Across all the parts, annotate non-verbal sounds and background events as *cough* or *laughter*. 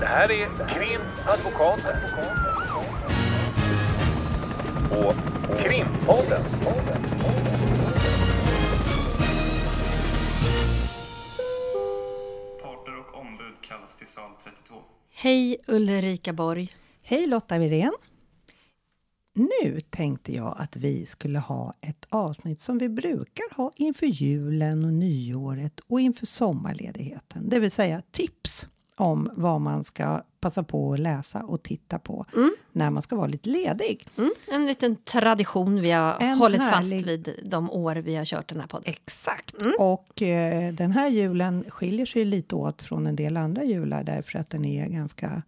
Det här är Krimadvokaten. Och Krimpodden. Parter och ombud kallas till sal 32. Hej Ulrika Borg. Hej Lotta Wirén! Nu tänkte jag att vi skulle ha ett avsnitt som vi brukar ha inför julen och nyåret och inför sommarledigheten. Det vill säga tips om vad man ska passa på att läsa och titta på när man ska vara lite ledig. Mm, en liten tradition vi har En hållit härlig- fast vid de år vi har kört den här podden. Exakt! Och eh, den här julen skiljer sig lite åt från en del andra jular därför att den är ganska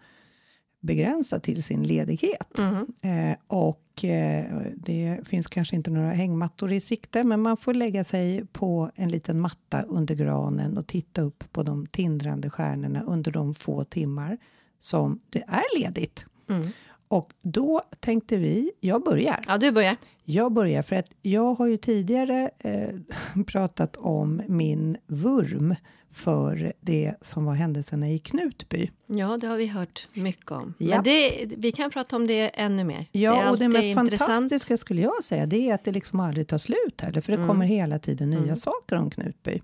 begränsad till sin ledighet. Eh, och eh, det finns kanske inte några hängmattor i sikte men man får lägga sig på en liten matta under granen och titta upp på de tindrande stjärnorna under de få timmar som det är ledigt. Och då tänkte vi, jag börjar. Ja, du börjar. Jag börjar för att jag har ju tidigare eh, *laughs* pratat om min vurm för det som var händelserna i Knutby. Ja, det har vi hört mycket om. Ja. Men det, vi kan prata om det ännu mer. Ja, det och det mest intressant. fantastiska skulle jag säga, det är att det liksom aldrig tar slut heller, för det kommer hela tiden nya saker om Knutby.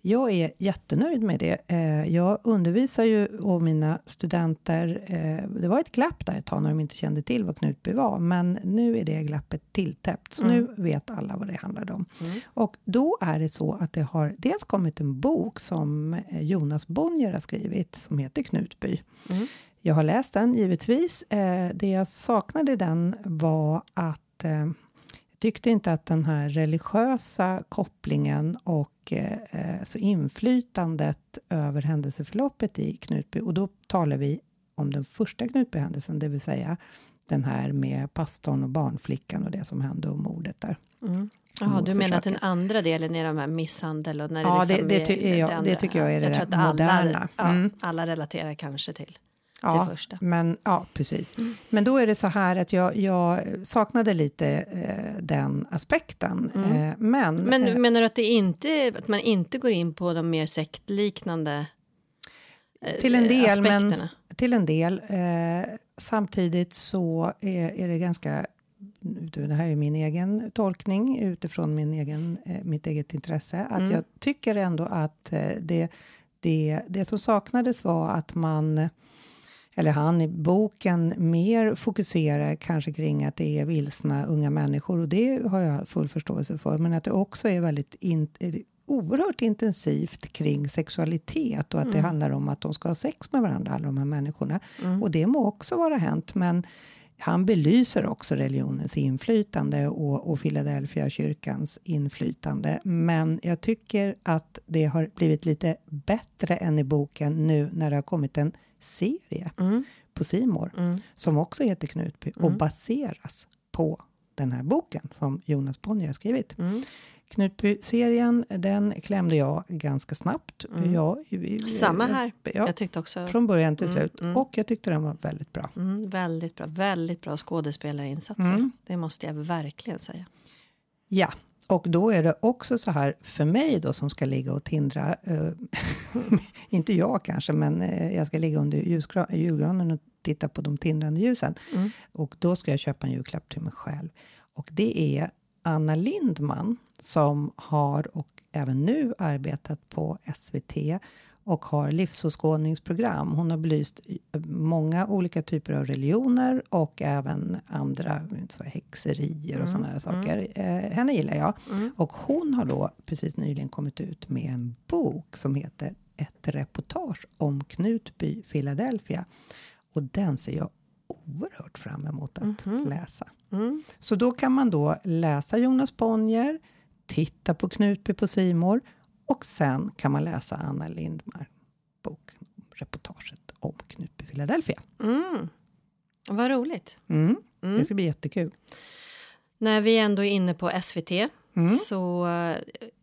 Jag är jättenöjd med det. Eh, Jag undervisar ju och mina studenter, eh, det var ett glapp där ett tag när de inte kände till vad Knutby var, men nu är det glappet tilltäppt, så nu vet alla vad det handlade om. Och då är det så att det har dels kommit en bok som eh, Jonas Bonnier har skrivit, som heter Knutby. Jag har läst den givetvis. Eh, det jag saknade i den var att eh, jag tyckte inte att den här religiösa kopplingen och så inflytandet över händelseförloppet i Knutby, och då talar vi om den första Knutbyhändelsen, det vill säga den här med pastorn och barnflickan och det som hände och mordet där. Jaha, du menar att den andra delen är de här misshandel och när det Ja, liksom det- det ty- är ja, det det tycker jag är det jag där alla, moderna. Ja, Mm. alla relaterar kanske till Ja, det första. Men, ja, precis. Men då är det så här att jag, jag saknade lite eh, den aspekten. Eh, men Men eh, menar du att, det inte, att man inte går in på de mer sektliknande eh, till en del, men till en del. Eh, samtidigt så är, är det ganska det här är min egen tolkning utifrån min egen, eh, mitt eget intresse. Att jag tycker ändå att eh, det, det, det som saknades var att man eller han i boken mer fokuserar kanske kring att det är vilsna unga människor och det har jag full förståelse för. Men att det också är väldigt in, oerhört intensivt kring sexualitet och att det handlar om att de ska ha sex med varandra, alla de här människorna. Och det må också vara hänt, men han belyser också religionens inflytande och, och Philadelphia kyrkans inflytande. Men jag tycker att det har blivit lite bättre än i boken nu när det har kommit en serie på Simor som också heter Knutby och baseras på den här boken som Jonas Bonnier har skrivit. Knutby-serien, den klämde jag ganska snabbt. Jag, Samma här. Ja, Jag tyckte också från början till slut. Och jag tyckte den var väldigt bra. mm, väldigt bra, väldigt bra skådespelarinsatser. Mm. Det måste jag verkligen säga. Ja, och då är det också så här för mig då som ska ligga och tindra. Eh, *laughs* inte jag kanske, men eh, jag ska ligga under julgranen och titta på de tindrande ljusen. Och då ska jag köpa en julklapp till mig själv. Och det är Anna Lindman som har och även nu arbetat på SVT och har livsåskådningsprogram. Hon har belyst eh, många olika typer av religioner och även andra så häxerier och sådana här saker. Eh, henne gillar jag. Och hon har då precis nyligen kommit ut med en bok som heter Ett reportage om Knutby, Philadelphia. Och den ser jag oerhört fram emot att läsa. Så då kan man då läsa Jonas Bonnier, titta på Knutby på Simor och sen kan man läsa Anna Lindmar bok, reportaget om Knutby Philadelphia. Mm. Vad roligt. Mm. Det ska bli jättekul. När vi ändå är inne på SVT Mm. så eh,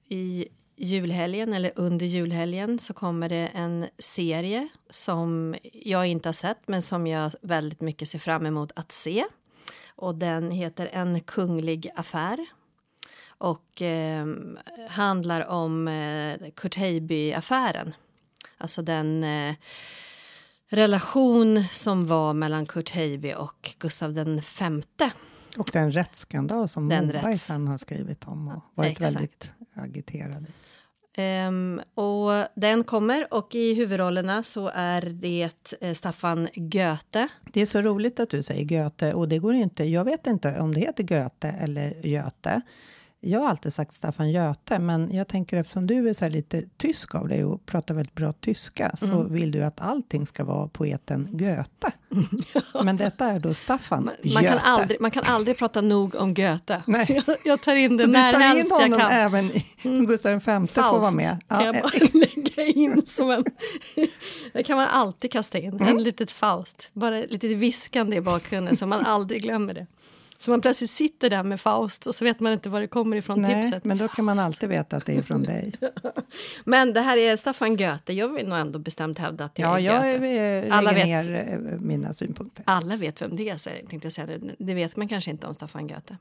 i julhelgen eller under julhelgen så kommer det en serie som jag inte har sett men som jag väldigt mycket ser fram emot att se. Och den heter En kunglig affär. Och eh, handlar om eh, Kurt Heiby-affären. Alltså den eh, relation som var mellan Kurt Heiby och Gustav den femte. Och den rättsskandal som Den Moberg rätts- sen har skrivit om och varit Exakt. väldigt agiterad i. Um, och den kommer och i huvudrollerna så är det eh, Staffan Goethe. Det är så roligt att du säger Goethe och det går inte. Jag vet inte om det heter Goethe eller Göte. Jag har alltid sagt Staffan Göte, men jag tänker eftersom du är så lite tysk av dig och pratar väldigt bra tyska så Mm. vill du att allting ska vara poeten Goethe. *laughs* Men detta är då Staffan Man, man, Göte. kan aldrig, man kan aldrig prata nog om Goethe. *laughs* Nej. Jag, jag tar in det Så du när tar in jag honom kan. även i *laughs* Gustav V får vara Faust med. kan jag Ja, bara lägga in som en... Det kan man alltid kasta in, Mm. en litet Faust. Bara lite viskande i bakgrunden så man aldrig glömmer det. Så man plötsligt sitter där med Faust och så vet man inte var det kommer ifrån Nej, tipset. men då kan man alltid veta att det är från *laughs* dig. Men det här är Staffan Goethe. Jag vill nog ändå bestämt hävda att det Ja, är jag Goethe. eh, Alla vet. ner eh, mina synpunkter. Alla vet vem det är, tänkte jag säga. Det, vet man kanske inte om Staffan Goethe.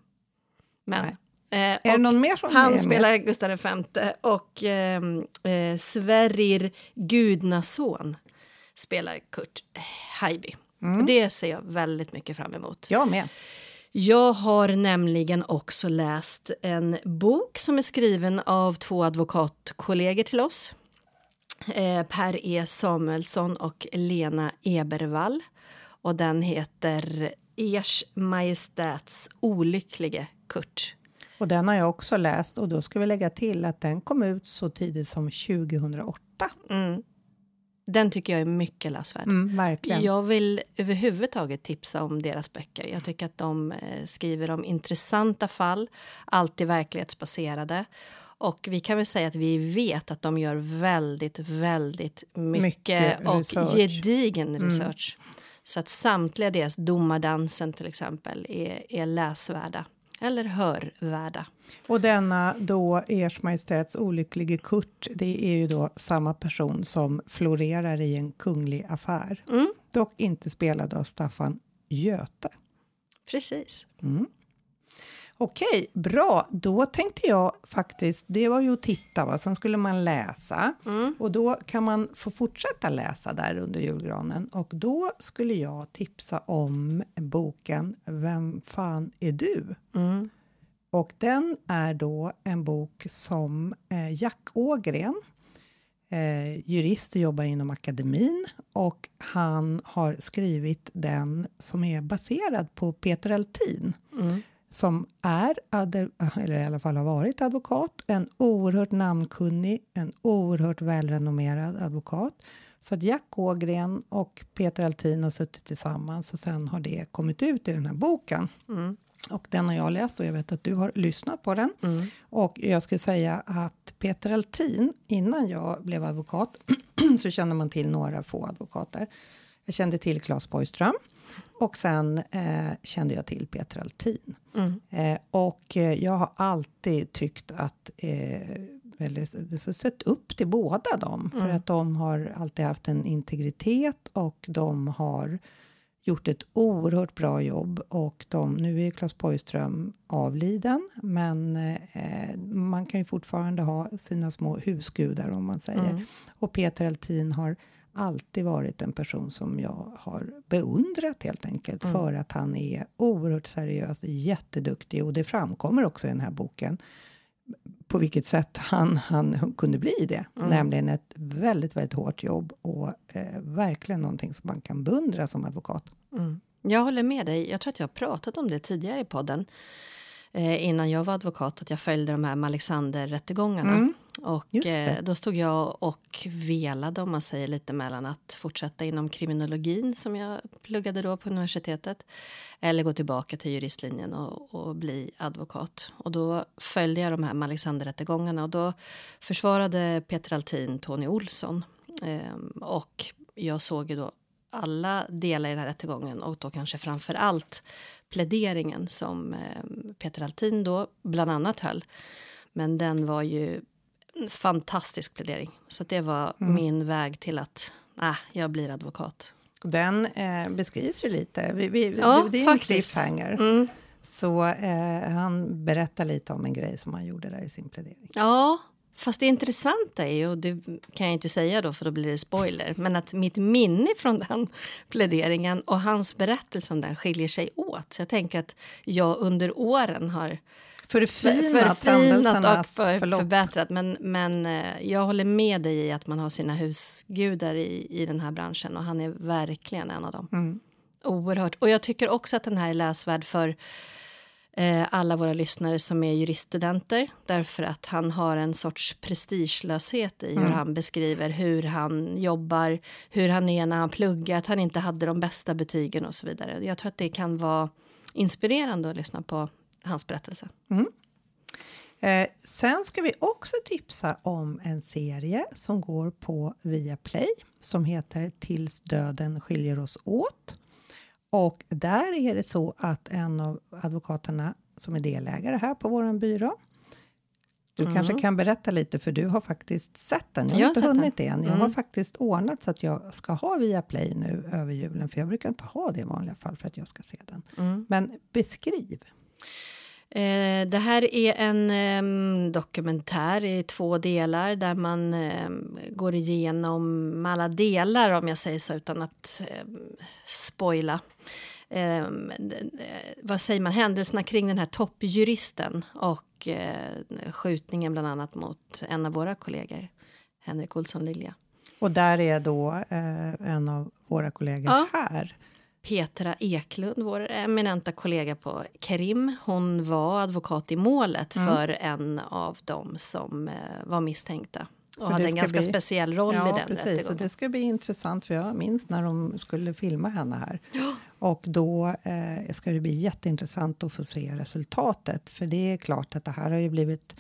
Men, eh, Är det någon mer som är han med? spelar Gustav V och ehm, eh, Sverrir Gudnason spelar Kurt Heiby. Mm. Det ser jag väldigt mycket fram emot. Jag med. Jag har nämligen också läst en bok som är skriven av två advokatkollegor till oss. Eh, per E Samuelsson och Lena Ebervall. Och den heter Ers Majestäts olycklige Kurt. Och den har jag också läst och då ska vi lägga till att den kom ut så tidigt som 2008. Mm. Den tycker jag är mycket läsvärd. Mm, verkligen. Jag vill överhuvudtaget tipsa om deras böcker. Jag tycker att de eh, skriver om intressanta fall, alltid verklighetsbaserade. Och vi kan väl säga att vi vet att de gör väldigt, väldigt mycket, Mycket och research. gedigen Mm. research. Så att samtliga deras Domardansen till exempel är, är läsvärda. Eller hörvärda. Och denna då Ers Majestäts olycklige Kurt, det är ju då samma person som florerar i en kunglig affär. Mm, Dock inte spelad av Staffan Göte. precis. Mm. Okej, bra. Då tänkte jag faktiskt, det var ju att titta, va? sen skulle man läsa. Mm. Och då kan man få fortsätta läsa där under julgranen. Och då skulle jag tipsa om boken Vem fan är du? Mm. Och den är då en bok som eh, Jack Ågren, eh, jurist och jobbar inom akademin och han har skrivit den som är baserad på Peter Altin Mm. Som är, *laughs* eller i alla fall har varit advokat, en oerhört namnkunnig, en oerhört välrenommerad advokat. Så att Jack Ågren och Peter Altin har suttit tillsammans och sen har det kommit ut i den här boken. Mm. Och den har jag läst och jag vet att du har lyssnat på den. Mm. Och jag skulle säga att Peter Altin, innan jag blev advokat, *clears throat* så kände man till några få advokater. Jag kände till Claes Borgström och sen eh, kände jag till Peter Altin. Mm. Eh, och eh, jag har alltid tyckt att, eh, eller så sett upp till båda dem. För Mm. att de har alltid haft en integritet och de har gjort ett oerhört bra jobb. Och de, nu är Claes Borgström avliden, men eh, man kan ju fortfarande ha sina små husgudar om man säger. Mm. Och Peter Altin har alltid varit en person som jag har beundrat helt enkelt Mm. för att han är oerhört seriös, jätteduktig och det framkommer också i den här boken på vilket sätt han, han kunde bli det. Mm. Nämligen ett väldigt, väldigt hårt jobb och eh, verkligen någonting som man kan beundra som advokat. Mm. Jag håller med dig. Jag tror att jag har pratat om det tidigare i podden. Eh, innan jag var advokat, att jag följde de här Alexander-rättegångarna. Mm. Och eh, då stod jag och velade, om man säger lite mellan att fortsätta inom kriminologin som jag pluggade då på universitetet. Eller gå tillbaka till juristlinjen och, och bli advokat. Och då följde jag de här Alexander-rättegångarna och då försvarade Peter Altin Tony Olsson. Ehm, och jag såg ju då alla delar i den här rättegången och då kanske framför allt pläderingen som eh, Peter Altin då bland annat höll. Men den var ju fantastisk plädering. Så det var Mm. min väg till att äh, jag blir advokat. Den eh, beskrivs ju lite. Vi, vi, Ja, det är en faktiskt. cliffhanger. Mm. Så eh, han berättar lite om en grej som han gjorde där i sin plädering. Ja, Fast det intressanta är ju, och det kan jag inte säga då för då blir det spoiler, men att mitt minne från den pläderingen och hans berättelse om den skiljer sig åt. Så jag tänker att jag under åren har Förfinat, förfinat och för, förlopp. förbättrat. Men, men eh, jag håller med dig i att man har sina husgudar i, i den här branschen och han är verkligen en av dem. Mm. Oerhört. Och jag tycker också att den här är läsvärd för eh, alla våra lyssnare som är juriststudenter därför att han har en sorts prestigelöshet i hur Mm. han beskriver hur han jobbar, hur han är när han pluggar, att han inte hade de bästa betygen och så vidare. Jag tror att det kan vara inspirerande att lyssna på hans berättelse. Eh, sen ska vi också tipsa om en serie som går på Viaplay som heter Tills döden skiljer oss åt. Och där är det så att en av advokaterna som är delägare här på vår byrå du kanske kan berätta lite, för du har faktiskt sett den. Jag har Jag har inte hunnit den. det än. Jag har Mm. faktiskt ordnat så att jag ska ha Viaplay nu över julen, för jag brukar inte ha det i vanliga fall för att jag ska se den. Mm. Men beskriv. Eh, det här är en em, dokumentär i två delar där man em, går igenom alla delar om jag säger så utan att em, spoila. Vad säger man, händelserna kring den här toppjuristen och eh, skjutningen bland annat mot en av våra kollegor, Henrik Olsson Lilja. Och där är då eh, en av våra kollegor Ja. här. Petra Eklund, vår eminenta kollega på Kerim, hon var advokat i målet Mm. för en av dem som eh, var misstänkta. Och Så hade en ska ganska bli- speciell roll i Ja, den precis. Så rättegången. det ska bli intressant, för jag minns när de skulle filma henne här. Och då eh, ska det bli jätteintressant att få se resultatet. För det är klart att det här har ju blivit,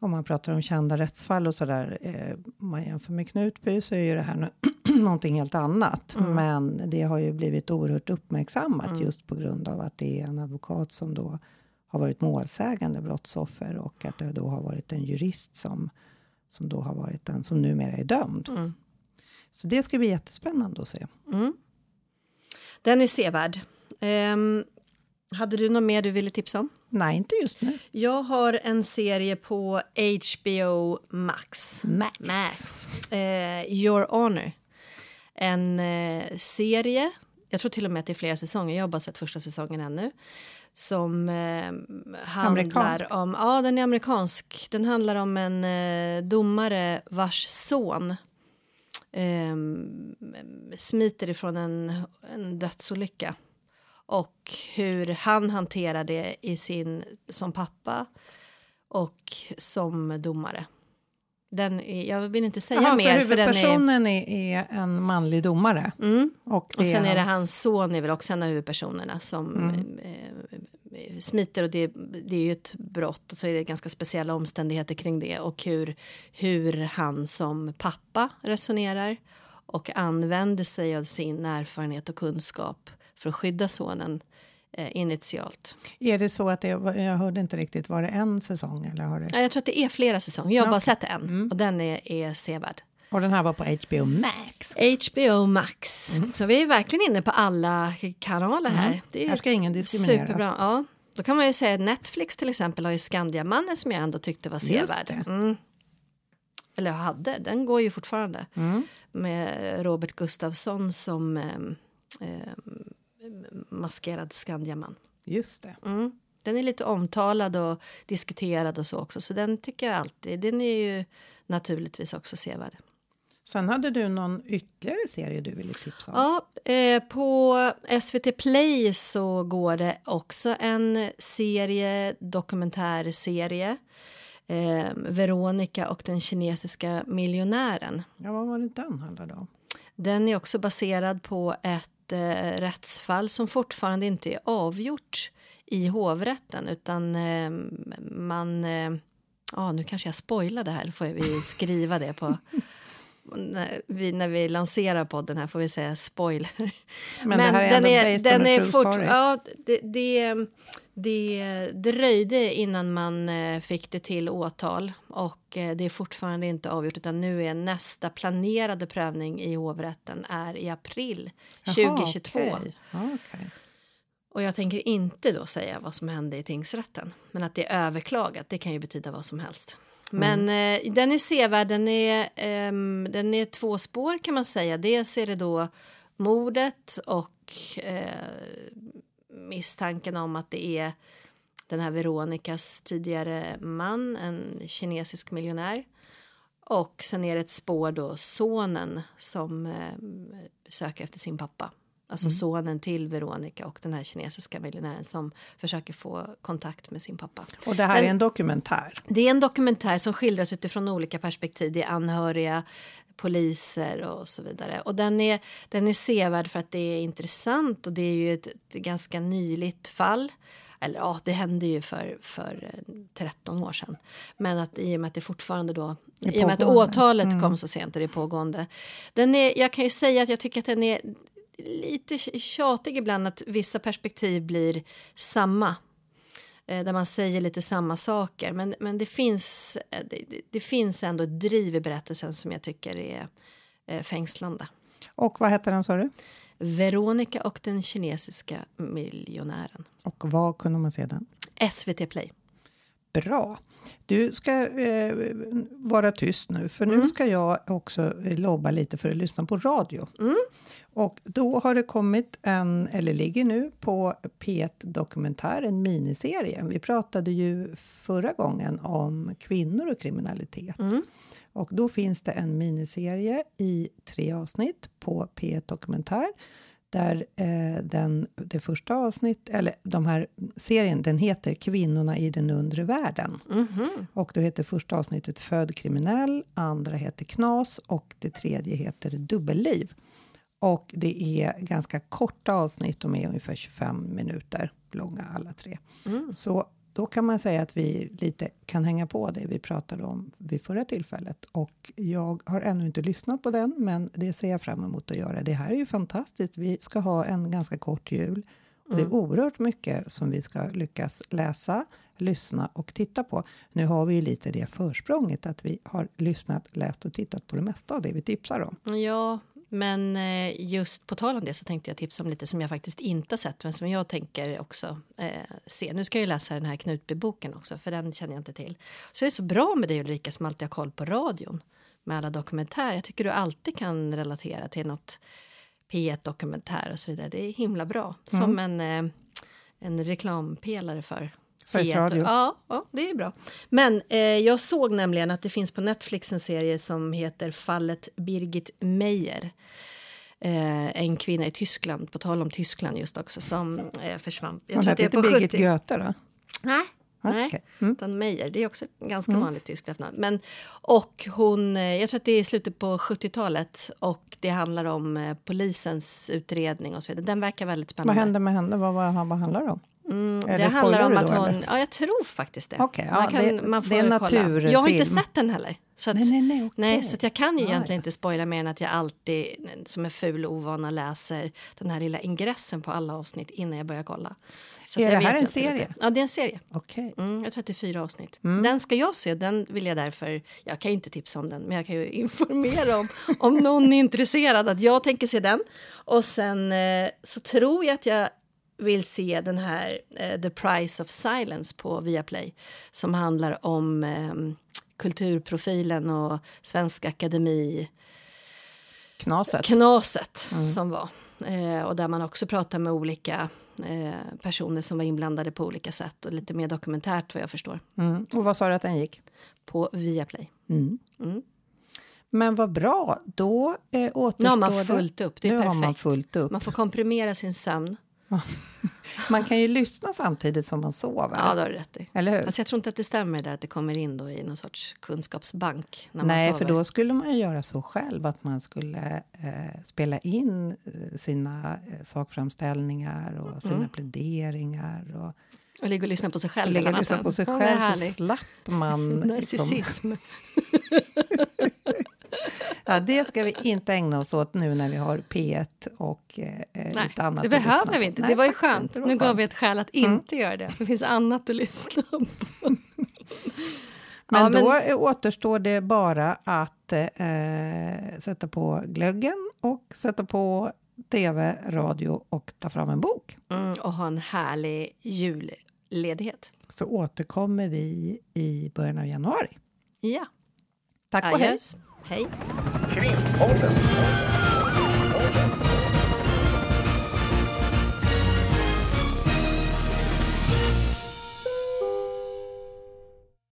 om man pratar om kända rättsfall och sådär, eh, om man jämför med Knutby så är ju det här *clears throat* någonting helt annat. Mm. Men det har ju blivit oerhört uppmärksammat just på grund av att det är en advokat som då har varit målsägande brottsoffer och att det då har varit en jurist som, som då har varit den som numera är dömd. Mm. Så det ska bli jättespännande att se. Mm. Den är sevärd. Ehm, hade du något mer du ville tipsa om? Nej, inte just nu. Jag har en serie på HBO Max. Max. Max. Eh, Your Honor. En eh, serie, jag tror till och med att det är flera säsonger, jag har bara sett första säsongen ännu. Som eh, handlar Amerikansk? om, ja den är amerikansk. Den handlar om en eh, domare vars son eh, smiter ifrån en, en dödsolycka. Och hur han hanterar det i sin, som pappa och som domare. Den är, jag vill inte säga Jaha, mer så för den är... huvudpersonen är, en manlig domare? Mm. Och, Och sen är det hans- son är väl också en av huvudpersonerna som Mm. eh, eh, smiter och det, det är ju ett brott och så är det ganska speciella omständigheter kring det och hur, hur han som pappa resonerar och använder sig av sin erfarenhet och kunskap för att skydda sonen initialt. Är det så att det, jag hörde inte riktigt, var det en säsong eller har det? Ja, Jag tror att det är flera säsonger, jag har bara Okej. sett en och den är, är sevärd. Och den här var på HBO Max. HBO Max. Så vi är verkligen inne på alla kanaler här. Det är Här ska ingen diskrimineras. superbra. Ja. Då kan man ju säga att Netflix till exempel har ju Skandiamannen som jag ändå tyckte var sevärd. Mm. Eller hade, den går ju fortfarande. Mm. Med Robert Gustafsson som eh, eh, maskerad Skandiaman. Just det. Mm. Den är lite omtalad och diskuterad och så också. Så den tycker jag alltid, den är ju naturligtvis också sevärd. Sen hade du någon ytterligare serie du ville tipsa om? Ja, eh, på SVT Play så går det också en serie, dokumentärserie. Eh, Veronica och den kinesiska miljonären. Ja, vad var det den handlade om? Den är också baserad på ett eh, rättsfall som fortfarande inte är avgjort i hovrätten utan eh, man... Eh, ja, nu kanske jag spoilar det här, då får vi skriva det på när, vi, när vi lanserar podden här får vi säga spoiler. Men, det här är ändå based on a true fort, story. ja, det, det, det dröjde innan man eh, fick det till åtal och eh, det är fortfarande inte avgjort utan nu är nästa planerade prövning i hovrätten är i april Jaha, 2022. okej. Ja, okej. Och jag tänker inte då säga vad som hände i tingsrätten men att det är överklagat det kan ju betyda vad som helst. Men Mm. eh, den är sevärd, den är, ehm, den är två spår kan man säga. Dels är det då mordet och eh, misstanken om att det är den här Veronikas tidigare man, en kinesisk miljonär. Och sen är det ett spår då sonen som eh, söker efter sin pappa. Alltså sonen till Veronica och den här kinesiska miljonären som försöker få kontakt med sin pappa. Och det här Men- är en dokumentär. Det är en dokumentär som skildras utifrån olika perspektiv. Det är anhöriga, poliser och så vidare. Och den är, den är sevärd för att det är intressant och det är ju ett, ett ganska nyligt fall. Eller ja, det hände ju för, för eh, 13 år sedan. Men att i och med att det fortfarande då, är i och med att åtalet kom så sent och det är pågående. Den är, jag kan ju säga att jag tycker att den är lite tjatig ibland att vissa perspektiv blir samma eh, där man säger lite samma saker. Men, men det, finns, eh, det, det- finns ändå ett driv i berättelsen som jag tycker är eh, fängslande. Och vad heter den sa du? Veronica och den kinesiska miljonären. Och vad kunde man se den? SVT Play. Bra. Du ska eh, vara tyst nu, för nu ska jag också lobba lite för att lyssna på radio. Och då har det kommit en, eller ligger nu på P1 Dokumentär, en miniserie. Vi pratade ju förra gången om kvinnor och kriminalitet. Och då finns det en miniserie i tre avsnitt på P1 Dokumentär. Där eh, den, det första avsnitt, eller de här serien, den heter Kvinnorna i den undre världen. Och då heter första avsnittet Född kriminell, andra heter Knas och det tredje heter Dubbelliv. Och det är ganska korta avsnitt, de är ungefär 25 minuter långa alla tre. Så då kan man säga att vi lite kan hänga på det vi pratade om vid förra tillfället. Och jag har ännu inte lyssnat på den, men det ser jag fram emot att göra. Det här är ju fantastiskt. Vi ska ha en ganska kort jul. Och det är oerhört mycket som vi ska lyckas läsa, lyssna och titta på. Nu har vi ju lite det försprånget att vi har lyssnat, läst och tittat på det mesta av det vi tipsar om. Ja, men eh, just på tal om det så tänkte jag tipsa om lite som jag faktiskt inte sett men som jag tänker också eh, se. Nu ska jag ju läsa den här Knutby-boken också för den känner jag inte till. Så det är så bra med dig Ulrika som alltid har koll på radion med alla dokumentärer. Jag tycker du alltid kan relatera till något P1 dokumentär och så vidare. Det är himla bra. Som en, eh, en reklampelare för Sveriges P1. Radio. Ja, ja, det är bra. Men eh, jag såg nämligen att det finns på Netflix en serie som heter Fallet Birgit Meyer. Eh, en kvinna i Tyskland, på tal om Tyskland just också, som eh, försvann. Jag Hon är inte Birgit 70 Göte då? Nej. Ah, Nej. Mm. utan Meyer. Det är också ett ganska vanligt tyskt efternamn. Men, och hon, eh, jag tror att det är slutet på 70-talet och det handlar om eh, polisens utredning och så vidare. Den verkar väldigt Vad spännande. hände med henne? Vad, vad, vad handlar det om? Mm, det handlar om att hon... eller? Ja, jag tror faktiskt det. Ja, man kan, det- man får det är kolla. naturfilm. Jag har inte sett den heller. Så att, Nej, nej, nej, okej. nej, så jag kan ju egentligen inte spoila mer än att jag alltid som är ful och ovana läser den här lilla ingressen på alla avsnitt innan jag börjar kolla. Så Är det här en serie? lite. Ja, det är en serie. Okej. Mm, jag tror att det är fyra avsnitt. Den ska jag se, den vill jag därför... Jag kan ju inte tipsa om den, men jag kan ju informera om om någon är intresserad att jag tänker se den. Och sen eh, så tror jag att jag vill se den här eh, The Price of Silence på Viaplay som handlar om eh, kulturprofilen och Svenska Akademi Knaset. knaset som var. Eh, och där man också pratar med olika eh, personer som var inblandade på olika sätt och lite mer dokumentärt vad jag förstår. Mm. Och vad sa du att den gick? På Viaplay. Mm. Mm. Men vad bra, då eh, återstår Nu har man fullt upp, det är nu perfekt. har man fullt upp. Man får komprimera sin sömn. Man kan ju lyssna samtidigt som man sover. Ja, det har du rätt i. Eller hur? Fast jag tror inte att det stämmer där att det kommer in då i någon sorts kunskapsbank när man Nej, sover. för då skulle man ju göra så själv att man skulle eh, spela in eh, sina eh, sakframställningar och sina Mm. pläderingar och, Och ligga och lyssna på sig själv. och ligga och lyssna på sig Ja, själv så härligt. slapp man... *laughs* liksom, Narcissism. *laughs* ja, det ska vi inte ägna oss åt nu när vi har P1 och eh, Nej, lite annat det behöver vi inte. Nej, det var ju skönt. Nu gav. Mm. vi ett skäl att inte göra det. Det finns annat att lyssna på. Men, Ja, men- då eh, återstår det bara att eh, sätta på glöggen och sätta på tv, radio och ta fram en bok. Mm, och ha en härlig julledighet. Så återkommer vi i början av januari. Ja, Tack och hej! Hej. Krimpodden.